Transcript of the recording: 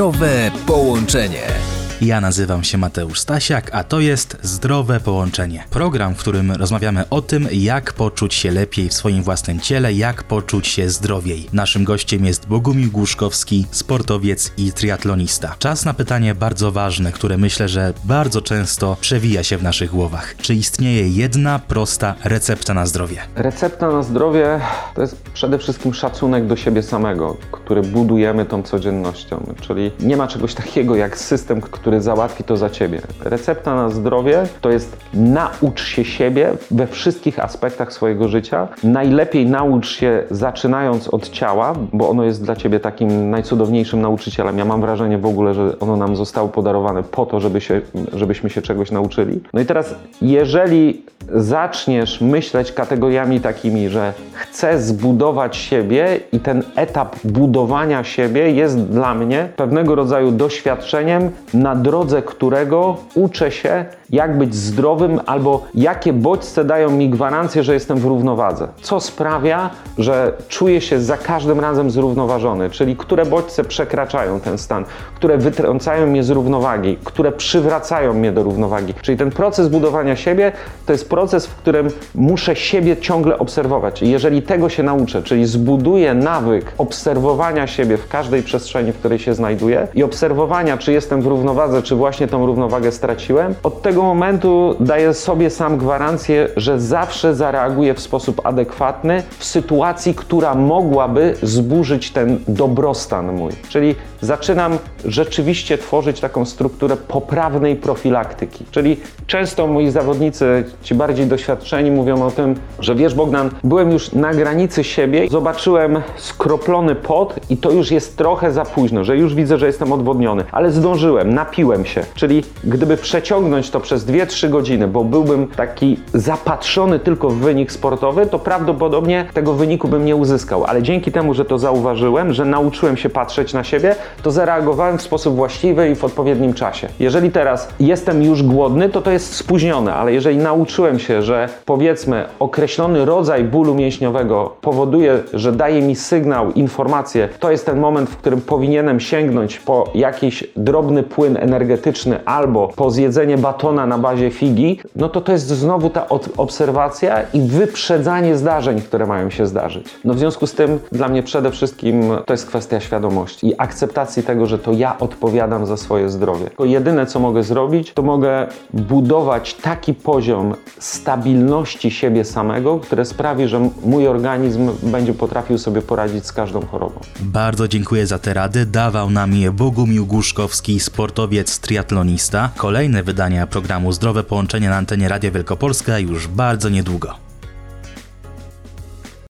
Zdrowe połączenie. Ja nazywam się Mateusz Stasiak, a to jest Zdrowe Połączenie. Program, w którym rozmawiamy o tym, jak poczuć się lepiej w swoim własnym ciele, jak poczuć się zdrowiej. Naszym gościem jest Bogumił Głuszkowski, sportowiec i triatlonista. Czas na pytanie bardzo ważne, które myślę, że bardzo często przewija się w naszych głowach. Czy istnieje jedna prosta recepta na zdrowie? Recepta na zdrowie to jest przede wszystkim szacunek do siebie samego, który budujemy tą codziennością. Czyli nie ma czegoś takiego jak system, który załatwi to za ciebie. Recepta na zdrowie to jest naucz się siebie we wszystkich aspektach swojego życia. Najlepiej naucz się zaczynając od ciała, bo ono jest dla ciebie takim najcudowniejszym nauczycielem. Ja mam wrażenie w ogóle, że ono nam zostało podarowane po to, żeby się, żebyśmy się czegoś nauczyli. No i teraz, jeżeli zaczniesz myśleć kategoriami takimi, że chcę zbudować siebie i ten etap budowania siebie jest dla mnie pewnego rodzaju doświadczeniem, na drodze którego uczę się, jak być zdrowym albo jakie bodźce dają mi gwarancję, że jestem w równowadze. Co sprawia, że czuję się za każdym razem zrównoważony, czyli które bodźce przekraczają ten stan, które wytrącają mnie z równowagi, które przywracają mnie do równowagi. Czyli ten proces budowania siebie to jest proces, w którym muszę siebie ciągle obserwować. Jeżeli tego się nauczę, czyli zbuduję nawyk obserwowania siebie w każdej przestrzeni, w której się znajduję i obserwowania, czy jestem w równowadze, czy właśnie tą równowagę straciłem, od tego momentu daję sobie sam gwarancję, że zawsze zareaguję w sposób adekwatny w sytuacji, która mogłaby zburzyć ten dobrostan mój. Czyli zaczynam rzeczywiście tworzyć taką strukturę poprawnej profilaktyki. Czyli często moi zawodnicy, ci doświadczeni, mówią o tym, że wiesz, Bogdan, byłem już na granicy siebie, zobaczyłem skroplony pot i to już jest trochę za późno, że już widzę, że jestem odwodniony, ale zdążyłem, napiłem się. Czyli gdyby przeciągnąć to przez 2-3 godziny, bo byłbym taki zapatrzony tylko w wynik sportowy, to prawdopodobnie tego wyniku bym nie uzyskał. Ale dzięki temu, że to zauważyłem, że nauczyłem się patrzeć na siebie, to zareagowałem w sposób właściwy i w odpowiednim czasie. Jeżeli teraz jestem już głodny, to to jest spóźnione, ale jeżeli nauczyłem się, że powiedzmy określony rodzaj bólu mięśniowego powoduje, że daje mi sygnał, informację, to jest ten moment, w którym powinienem sięgnąć po jakiś drobny płyn energetyczny albo po zjedzenie batona na bazie figi, no to to jest znowu ta obserwacja i wyprzedzanie zdarzeń, które mają się zdarzyć. No w związku z tym dla mnie przede wszystkim to jest kwestia świadomości i akceptacji tego, że to ja odpowiadam za swoje zdrowie. Tylko jedyne co mogę zrobić, to mogę budować taki poziom stabilności siebie samego, które sprawi, że mój organizm będzie potrafił sobie poradzić z każdą chorobą. Bardzo dziękuję za te rady. Dawał nam je Bogumił Głuszkowski, sportowiec, triatlonista. Kolejne wydania programu Zdrowe Połączenie na antenie Radia Wielkopolska już bardzo niedługo.